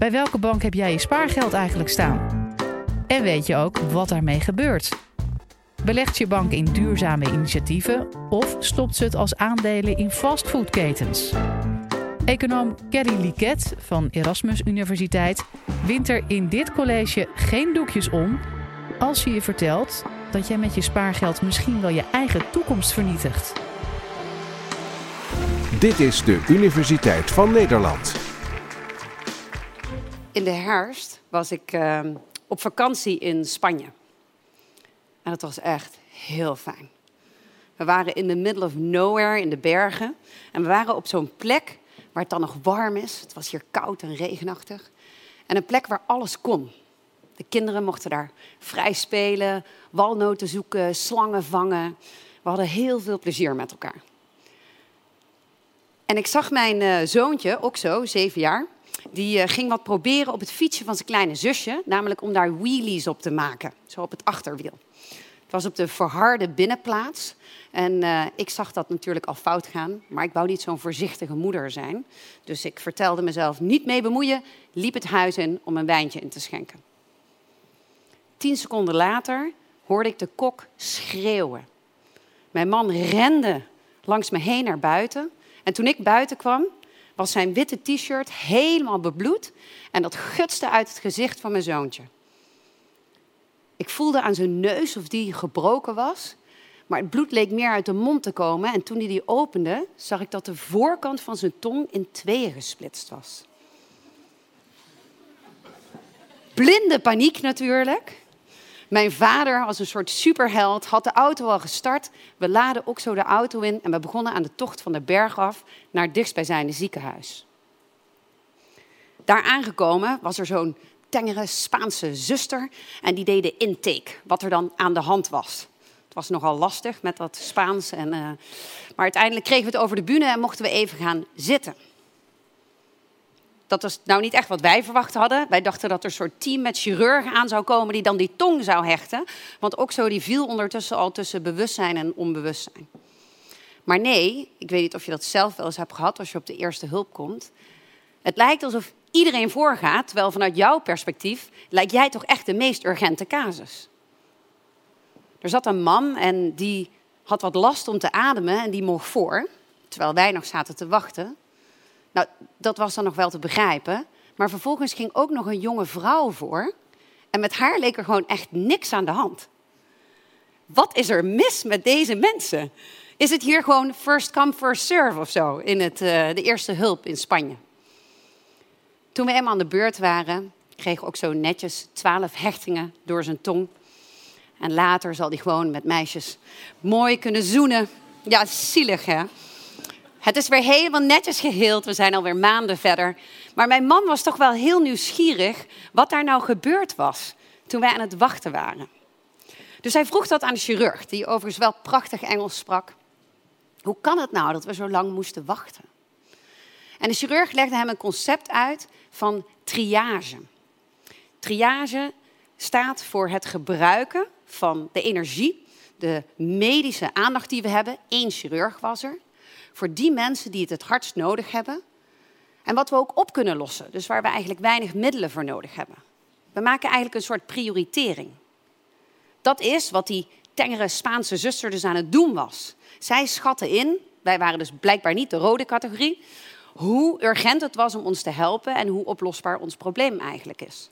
Bij welke bank heb jij je spaargeld eigenlijk staan? En weet je ook wat daarmee gebeurt? Belegt je bank in duurzame initiatieven of stopt ze het als aandelen in fastfoodketens? Econoom Kelly Liket van Erasmus Universiteit wint er in dit college geen doekjes om als je je vertelt dat jij met je spaargeld misschien wel je eigen toekomst vernietigt. Dit is de Universiteit van Nederland. In de herfst was ik uh, op vakantie in Spanje. En dat was echt heel fijn. We waren in the middle of nowhere in de bergen. En we waren op zo'n plek waar het dan nog warm is. Het was hier koud en regenachtig. En een plek waar alles kon. De kinderen mochten daar vrij spelen, walnoten zoeken, slangen vangen. We hadden heel veel plezier met elkaar. En ik zag mijn uh, zoontje, ook zo, zeven jaar, die uh, ging wat proberen op het fietsje van zijn kleine zusje, namelijk om daar wheelies op te maken, zo op het achterwiel. Het was op de verharde binnenplaats en uh, ik zag dat natuurlijk al fout gaan, maar ik wou niet zo'n voorzichtige moeder zijn. Dus ik vertelde mezelf niet mee bemoeien, liep het huis in om een wijntje in te schenken. Tien seconden later hoorde ik de kok schreeuwen. Mijn man rende langs me heen naar buiten. En toen ik buiten kwam, was zijn witte t-shirt helemaal bebloed en dat gutste uit het gezicht van mijn zoontje. Ik voelde aan zijn neus of die gebroken was, maar het bloed leek meer uit de mond te komen. En toen hij die opende, zag ik dat de voorkant van zijn tong in tweeën gesplitst was. Blinde paniek natuurlijk. Mijn vader, als een soort superheld, had de auto al gestart. We laden ook zo de auto in en we begonnen aan de tocht van de berg af naar het dichtstbijzijnde ziekenhuis. Daar aangekomen was er zo'n tengere Spaanse zuster en die deed de intake, wat er dan aan de hand was. Het was nogal lastig met dat Spaans, en, uh, maar uiteindelijk kregen we het over de bühne en mochten we even gaan zitten. Dat was nou niet echt wat wij verwacht hadden. Wij dachten dat er een soort team met chirurgen aan zou komen die dan die tong zou hechten. Want ook zo die viel ondertussen al tussen bewustzijn en onbewustzijn. Maar nee, ik weet niet of je dat zelf wel eens hebt gehad als je op de eerste hulp komt. Het lijkt alsof iedereen voorgaat, terwijl vanuit jouw perspectief lijkt jij toch echt de meest urgente casus. Er zat een man en die had wat last om te ademen en die mocht voor, terwijl wij nog zaten te wachten. Nou, dat was dan nog wel te begrijpen. Maar vervolgens ging ook nog een jonge vrouw voor. En met haar leek er gewoon echt niks aan de hand. Wat is er mis met deze mensen? Is het hier gewoon first come, first serve of zo in het, uh, de eerste hulp in Spanje? Toen we eenmaal aan de beurt waren, kreeg ook zo netjes twaalf hechtingen door zijn tong. En later zal hij gewoon met meisjes mooi kunnen zoenen. Ja, zielig hè? Het is weer helemaal netjes geheeld. We zijn alweer maanden verder. Maar mijn man was toch wel heel nieuwsgierig wat daar nou gebeurd was toen wij aan het wachten waren. Dus hij vroeg dat aan de chirurg, die overigens wel prachtig Engels sprak. Hoe kan het nou dat we zo lang moesten wachten? En de chirurg legde hem een concept uit van triage. Triage staat voor het gebruiken van de energie, de medische aandacht die we hebben. Eén chirurg was er voor die mensen die het het hardst nodig hebben. En wat we ook op kunnen lossen, dus waar we eigenlijk weinig middelen voor nodig hebben. We maken eigenlijk een soort prioritering. Dat is wat die tengere Spaanse zuster dus aan het doen was. Zij schatten in, wij waren dus blijkbaar niet de rode categorie, hoe urgent het was om ons te helpen en hoe oplosbaar ons probleem eigenlijk is.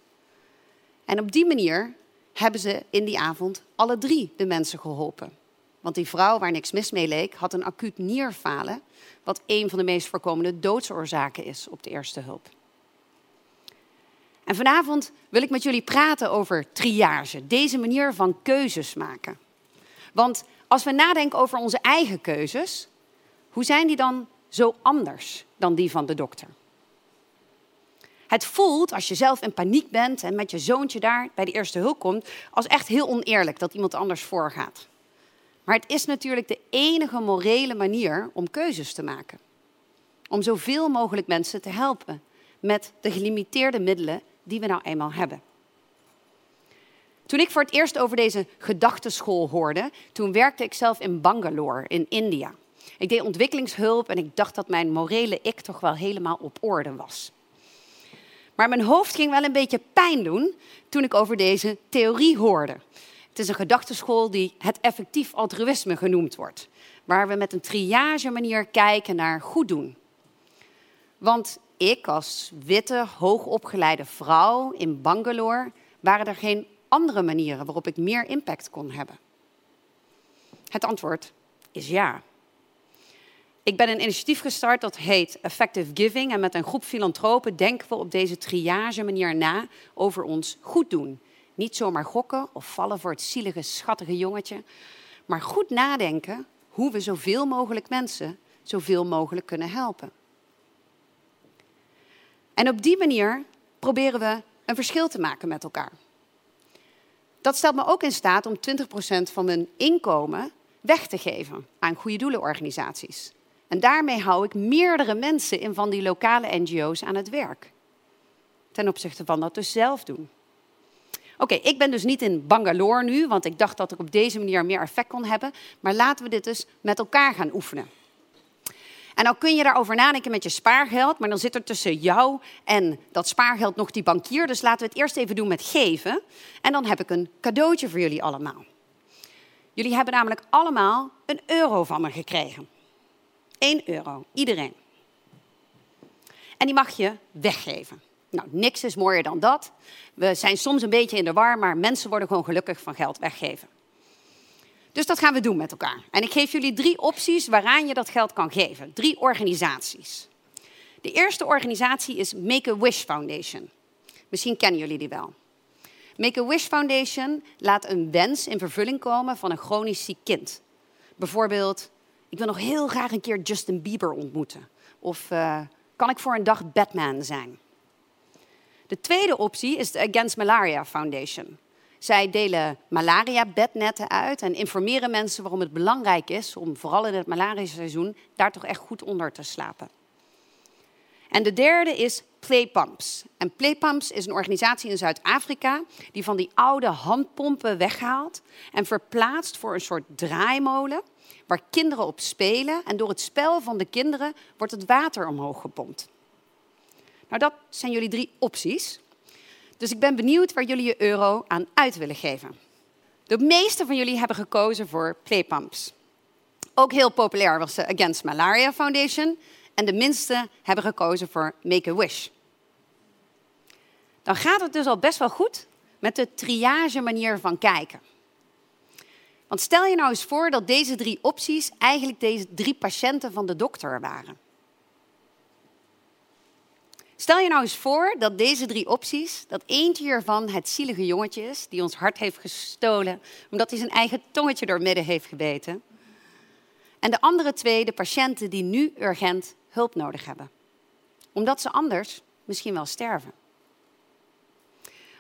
En op die manier hebben ze in die avond alle drie de mensen geholpen. Want die vrouw waar niks mis mee leek, had een acuut nierfalen, wat een van de meest voorkomende doodsoorzaken is op de eerste hulp. En vanavond wil ik met jullie praten over triage, deze manier van keuzes maken. Want als we nadenken over onze eigen keuzes, hoe zijn die dan zo anders dan die van de dokter? Het voelt, als je zelf in paniek bent en met je zoontje daar bij de eerste hulp komt, als echt heel oneerlijk dat iemand anders voorgaat. Maar het is natuurlijk de enige morele manier om keuzes te maken. Om zoveel mogelijk mensen te helpen met de gelimiteerde middelen die we nou eenmaal hebben. Toen ik voor het eerst over deze gedachteschool hoorde, toen werkte ik zelf in Bangalore in India. Ik deed ontwikkelingshulp en ik dacht dat mijn morele ik toch wel helemaal op orde was. Maar mijn hoofd ging wel een beetje pijn doen toen ik over deze theorie hoorde. Het is een gedachteschool die het effectief altruïsme genoemd wordt, waar we met een triage manier kijken naar goed doen. Want ik als witte, hoogopgeleide vrouw in Bangalore waren er geen andere manieren waarop ik meer impact kon hebben. Het antwoord is ja. Ik ben een initiatief gestart dat heet Effective Giving. En met een groep filantropen denken we op deze triage manier na over ons goed doen. Niet zomaar gokken of vallen voor het zielige, schattige jongetje. Maar goed nadenken hoe we zoveel mogelijk mensen zoveel mogelijk kunnen helpen. En op die manier proberen we een verschil te maken met elkaar. Dat stelt me ook in staat om 20% van mijn inkomen weg te geven aan goede doelenorganisaties. En daarmee hou ik meerdere mensen in van die lokale NGO's aan het werk. Ten opzichte van dat dus zelf doen. Oké, ik ben dus niet in Bangalore nu, want ik dacht dat ik op deze manier meer effect kon hebben. Maar laten we dit dus met elkaar gaan oefenen. En dan kun je daarover nadenken met je spaargeld, maar dan zit er tussen jou en dat spaargeld nog die bankier. Dus laten we het eerst even doen met geven. En dan heb ik een cadeautje voor jullie allemaal. Jullie hebben namelijk allemaal een euro van me gekregen. 1 euro, iedereen. En die mag je weggeven. Nou, niks is mooier dan dat. We zijn soms een beetje in de war, maar mensen worden gewoon gelukkig van geld weggeven. Dus dat gaan we doen met elkaar. En ik geef jullie drie opties waaraan je dat geld kan geven. Drie organisaties. De eerste organisatie is Make-A-Wish Foundation. Misschien kennen jullie die wel. Make-A-Wish Foundation laat een wens in vervulling komen van een chronisch ziek kind. Bijvoorbeeld, ik wil nog heel graag een keer Justin Bieber ontmoeten. Of uh, kan ik voor een dag Batman zijn? De tweede optie is de Against Malaria Foundation. Zij delen malaria-bednetten uit en informeren mensen waarom het belangrijk is om vooral in het malaria-seizoen daar toch echt goed onder te slapen. En de derde is Playpumps. En Playpumps is een organisatie in Zuid-Afrika die van die oude handpompen weghaalt en verplaatst voor een soort draaimolen waar kinderen op spelen. En door het spel van de kinderen wordt het water omhoog gepompt. Nou, dat zijn jullie drie opties. Dus ik ben benieuwd waar jullie je euro aan uit willen geven. De meeste van jullie hebben gekozen voor Playpumps. Ook heel populair was de Against Malaria Foundation. En de minste hebben gekozen voor Make-A-Wish. Dan gaat het dus al best wel goed met de triage manier van kijken. Want stel je nou eens voor dat deze drie opties eigenlijk deze drie patiënten van de dokter waren. Stel je nou eens voor dat deze drie opties, dat eentje hiervan het zielige jongetje is die ons hart heeft gestolen omdat hij zijn eigen tongetje door midden heeft gebeten. En de andere twee de patiënten die nu urgent hulp nodig hebben. Omdat ze anders misschien wel sterven.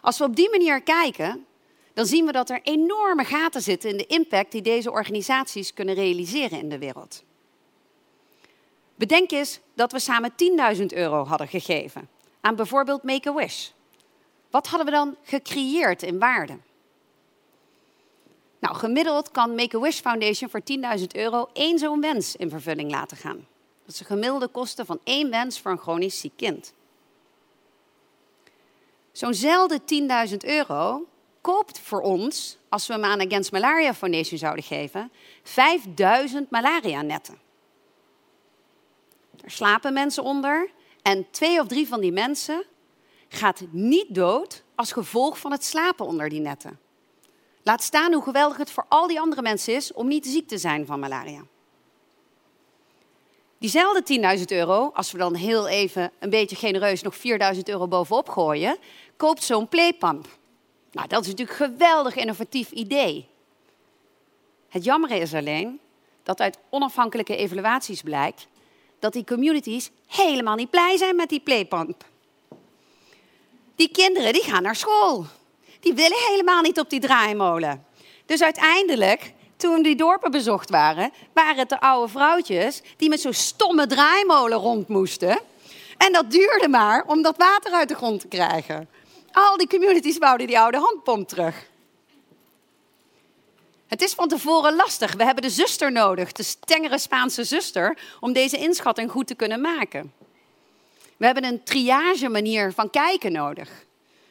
Als we op die manier kijken, dan zien we dat er enorme gaten zitten in de impact die deze organisaties kunnen realiseren in de wereld. Bedenk eens dat we samen 10.000 euro hadden gegeven aan bijvoorbeeld Make-A-Wish. Wat hadden we dan gecreëerd in waarde? Nou, gemiddeld kan Make-A-Wish Foundation voor 10.000 euro één zo'n wens in vervulling laten gaan. Dat is de gemiddelde kosten van één wens voor een chronisch ziek kind. Zo'nzelfde 10.000 euro koopt voor ons, als we hem aan Against Malaria Foundation zouden geven, 5000 malaria-netten. Daar slapen mensen onder en twee of drie van die mensen gaat niet dood als gevolg van het slapen onder die netten. Laat staan hoe geweldig het voor al die andere mensen is om niet ziek te zijn van malaria. Diezelfde 10.000 euro, als we dan heel even een beetje genereus nog 4.000 euro bovenop gooien, koopt zo'n playpump. Nou, dat is natuurlijk een geweldig innovatief idee. Het jammer is alleen dat uit onafhankelijke evaluaties blijkt dat die communities helemaal niet blij zijn met die playpump. Die kinderen die gaan naar school. Die willen helemaal niet op die draaimolen. Dus uiteindelijk, toen die dorpen bezocht waren, waren het de oude vrouwtjes die met zo'n stomme draaimolen rond moesten. En dat duurde maar om dat water uit de grond te krijgen. Al die communities wouden die oude handpomp terug. Het is van tevoren lastig. We hebben de zuster nodig, de strengere Spaanse zuster, om deze inschatting goed te kunnen maken. We hebben een triage manier van kijken nodig.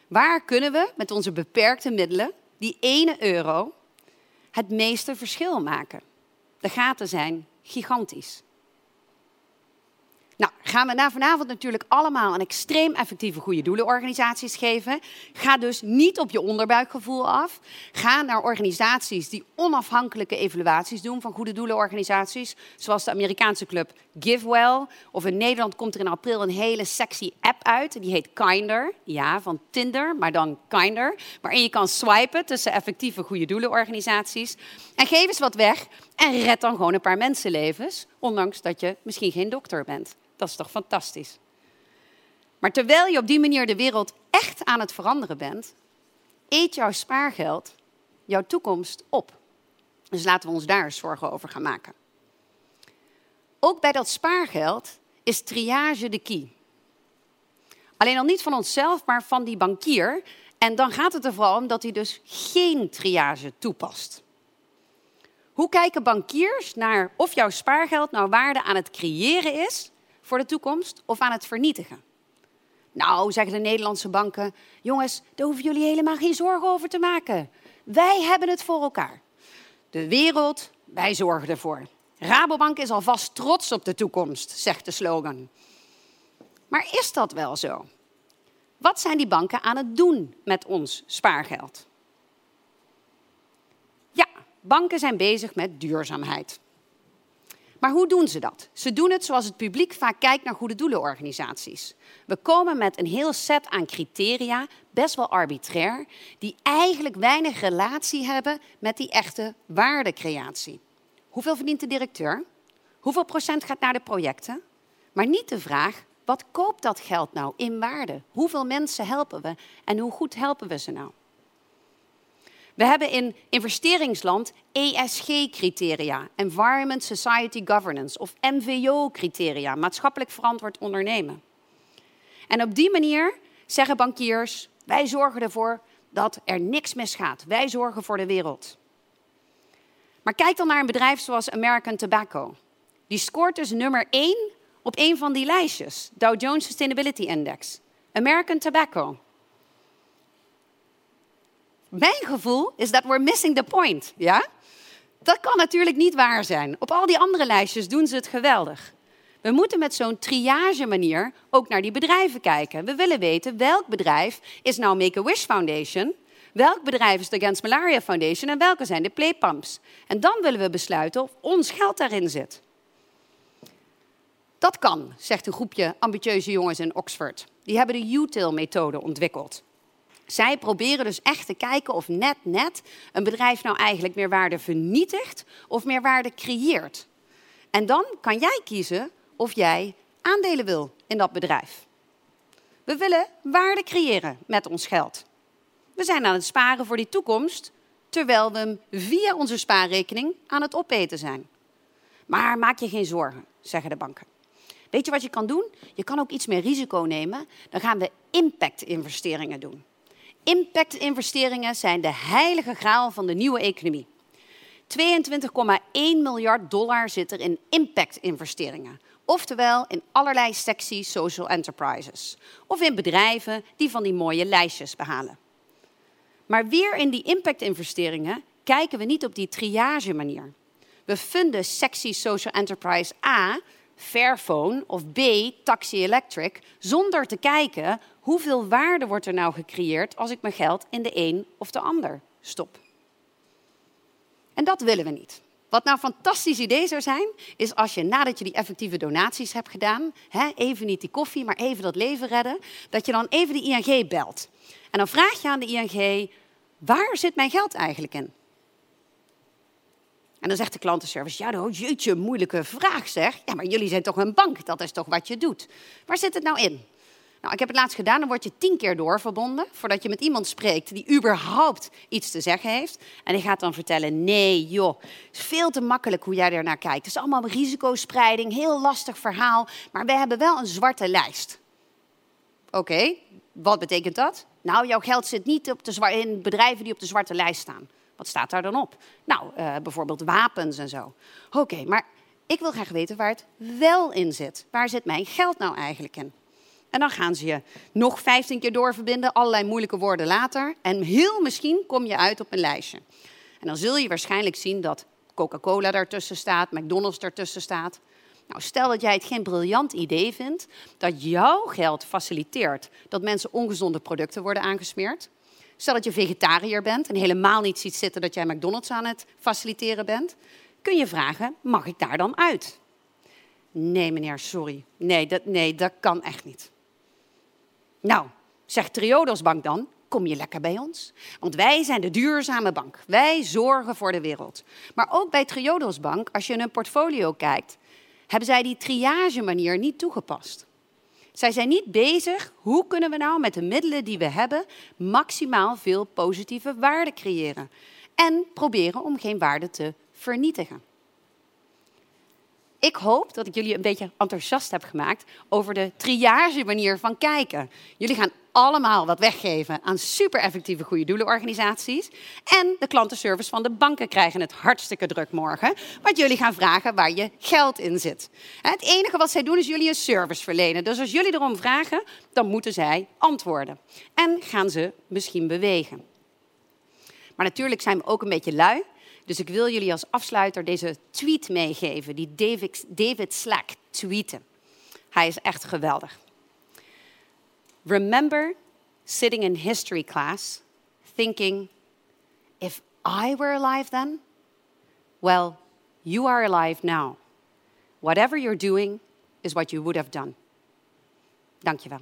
Waar kunnen we met onze beperkte middelen, die ene euro, het meeste verschil maken? De gaten zijn gigantisch. Nou, gaan we na vanavond natuurlijk allemaal een extreem effectieve goede doelenorganisaties geven. Ga dus niet op je onderbuikgevoel af. Ga naar organisaties die onafhankelijke evaluaties doen van goede doelenorganisaties. Zoals de Amerikaanse club GiveWell. Of in Nederland komt er in april een hele sexy app uit. Die heet Kinder. Ja, van Tinder, maar dan Kinder. Waarin je kan swipen tussen effectieve goede doelenorganisaties. En geef eens wat weg en red dan gewoon een paar mensenlevens. Ondanks dat je misschien geen dokter bent. Dat is toch fantastisch? Maar terwijl je op die manier de wereld echt aan het veranderen bent, eet jouw spaargeld jouw toekomst op. Dus laten we ons daar zorgen over gaan maken. Ook bij dat spaargeld is triage de key. Alleen al niet van onszelf, maar van die bankier. En dan gaat het er vooral om dat hij dus geen triage toepast. Hoe kijken bankiers naar of jouw spaargeld nou waarde aan het creëren is voor de toekomst of aan het vernietigen? Nou, zeggen de Nederlandse banken, jongens, daar hoeven jullie helemaal geen zorgen over te maken. Wij hebben het voor elkaar. De wereld, wij zorgen ervoor. Rabobank is alvast trots op de toekomst, zegt de slogan. Maar is dat wel zo? Wat zijn die banken aan het doen met ons spaargeld? Ja, banken zijn bezig met duurzaamheid. Maar hoe doen ze dat? Ze doen het zoals het publiek vaak kijkt naar goede doelenorganisaties. We komen met een heel set aan criteria, best wel arbitrair, die eigenlijk weinig relatie hebben met die echte waardecreatie. Hoeveel verdient de directeur? Hoeveel procent gaat naar de projecten? Maar niet de vraag, wat koopt dat geld nou in waarde? Hoeveel mensen helpen we en hoe goed helpen we ze nou? We hebben in investeringsland ESG-criteria, Environment Society Governance, of MVO-criteria, maatschappelijk verantwoord ondernemen. En op die manier zeggen bankiers, wij zorgen ervoor dat er niks misgaat. Wij zorgen voor de wereld. Maar kijk dan naar een bedrijf zoals American Tobacco. Die scoort dus nummer 1 op een van die lijstjes, Dow Jones Sustainability Index. American Tobacco. Mijn gevoel is dat we're missing the point. Ja? Dat kan natuurlijk niet waar zijn. Op al die andere lijstjes doen ze het geweldig. We moeten met zo'n triage manier ook naar die bedrijven kijken. We willen weten welk bedrijf is nou Make-A-Wish Foundation, welk bedrijf is de Against Malaria Foundation en welke zijn de playpumps. En dan willen we besluiten of ons geld daarin zit. Dat kan, zegt een groepje ambitieuze jongens in Oxford. Die hebben de UTIL-methode ontwikkeld. Zij proberen dus echt te kijken of net net een bedrijf nou eigenlijk meer waarde vernietigt of meer waarde creëert. En dan kan jij kiezen of jij aandelen wil in dat bedrijf. We willen waarde creëren met ons geld. We zijn aan het sparen voor die toekomst, terwijl we hem via onze spaarrekening aan het opeten zijn. Maar maak je geen zorgen, zeggen de banken. Weet je wat je kan doen? Je kan ook iets meer risico nemen. Dan gaan we impact-investeringen doen. Impact-investeringen zijn de heilige graal van de nieuwe economie. 22,1 miljard dollar zit er in impact-investeringen. Oftewel in allerlei sexy social enterprises. Of in bedrijven die van die mooie lijstjes behalen. Maar weer in die impact-investeringen kijken we niet op die triage manier. We vinden sexy social enterprise A Fairphone of B, Taxi Electric, zonder te kijken hoeveel waarde wordt er nou gecreëerd als ik mijn geld in de een of de ander stop. En dat willen we niet. Wat nou een fantastisch idee zou zijn, is als je nadat je die effectieve donaties hebt gedaan, hè, even niet die koffie, maar even dat leven redden, dat je dan even de ING belt. En dan vraag je aan de ING, waar zit mijn geld eigenlijk in? En dan zegt de klantenservice, ja, oh, jeetje, moeilijke vraag zeg. Ja, maar jullie zijn toch een bank, dat is toch wat je doet. Waar zit het nou in? Nou, ik heb het laatst gedaan, dan word je tien keer doorverbonden voordat je met iemand spreekt die überhaupt iets te zeggen heeft. En die gaat dan vertellen, nee joh, het is veel te makkelijk hoe jij er naar kijkt. Het is allemaal risicospreiding, heel lastig verhaal, maar we hebben wel een zwarte lijst. Oké, wat betekent dat? Nou, jouw geld zit niet op de in bedrijven die op de zwarte lijst staan. Wat staat daar dan op? Nou, uh, bijvoorbeeld wapens en zo. Oké, maar ik wil graag weten waar het wel in zit. Waar zit mijn geld nou eigenlijk in? En dan gaan ze je nog 15 keer doorverbinden, allerlei moeilijke woorden later. En heel misschien kom je uit op een lijstje. En dan zul je waarschijnlijk zien dat Coca-Cola daartussen staat, McDonald's daartussen staat. Nou, stel dat jij het geen briljant idee vindt dat jouw geld faciliteert dat mensen ongezonde producten worden aangesmeerd. Stel dat je vegetariër bent en helemaal niet ziet zitten dat jij McDonald's aan het faciliteren bent. Kun je vragen, mag ik daar dan uit? Nee, meneer, sorry. Nee, dat, nee, dat kan echt niet. Nou, zegt Triodos Bank dan, kom je lekker bij ons. Want wij zijn de duurzame bank. Wij zorgen voor de wereld. Maar ook bij Triodos Bank, als je in hun portfolio kijkt, hebben zij die triage manier niet toegepast. Zij zijn niet bezig, hoe kunnen we nou met de middelen die we hebben maximaal veel positieve waarde creëren. En proberen om geen waarde te vernietigen. Ik hoop dat ik jullie een beetje enthousiast heb gemaakt over de triage manier van kijken. Jullie gaan allemaal wat weggeven aan super effectieve goede doelenorganisaties. En de klantenservice van de banken krijgen het hartstikke druk morgen. Want jullie gaan vragen waar je geld in zit. Het enige wat zij doen is jullie een service verlenen. Dus als jullie erom vragen, dan moeten zij antwoorden. En gaan ze misschien bewegen. Maar natuurlijk zijn we ook een beetje lui. Dus ik wil jullie als afsluiter deze tweet meegeven die David, David Slack tweette. Hij is echt geweldig. Remember sitting in history class thinking, if I were alive then? Well, you are alive now. Whatever you're doing is what you would have done. Dankjewel.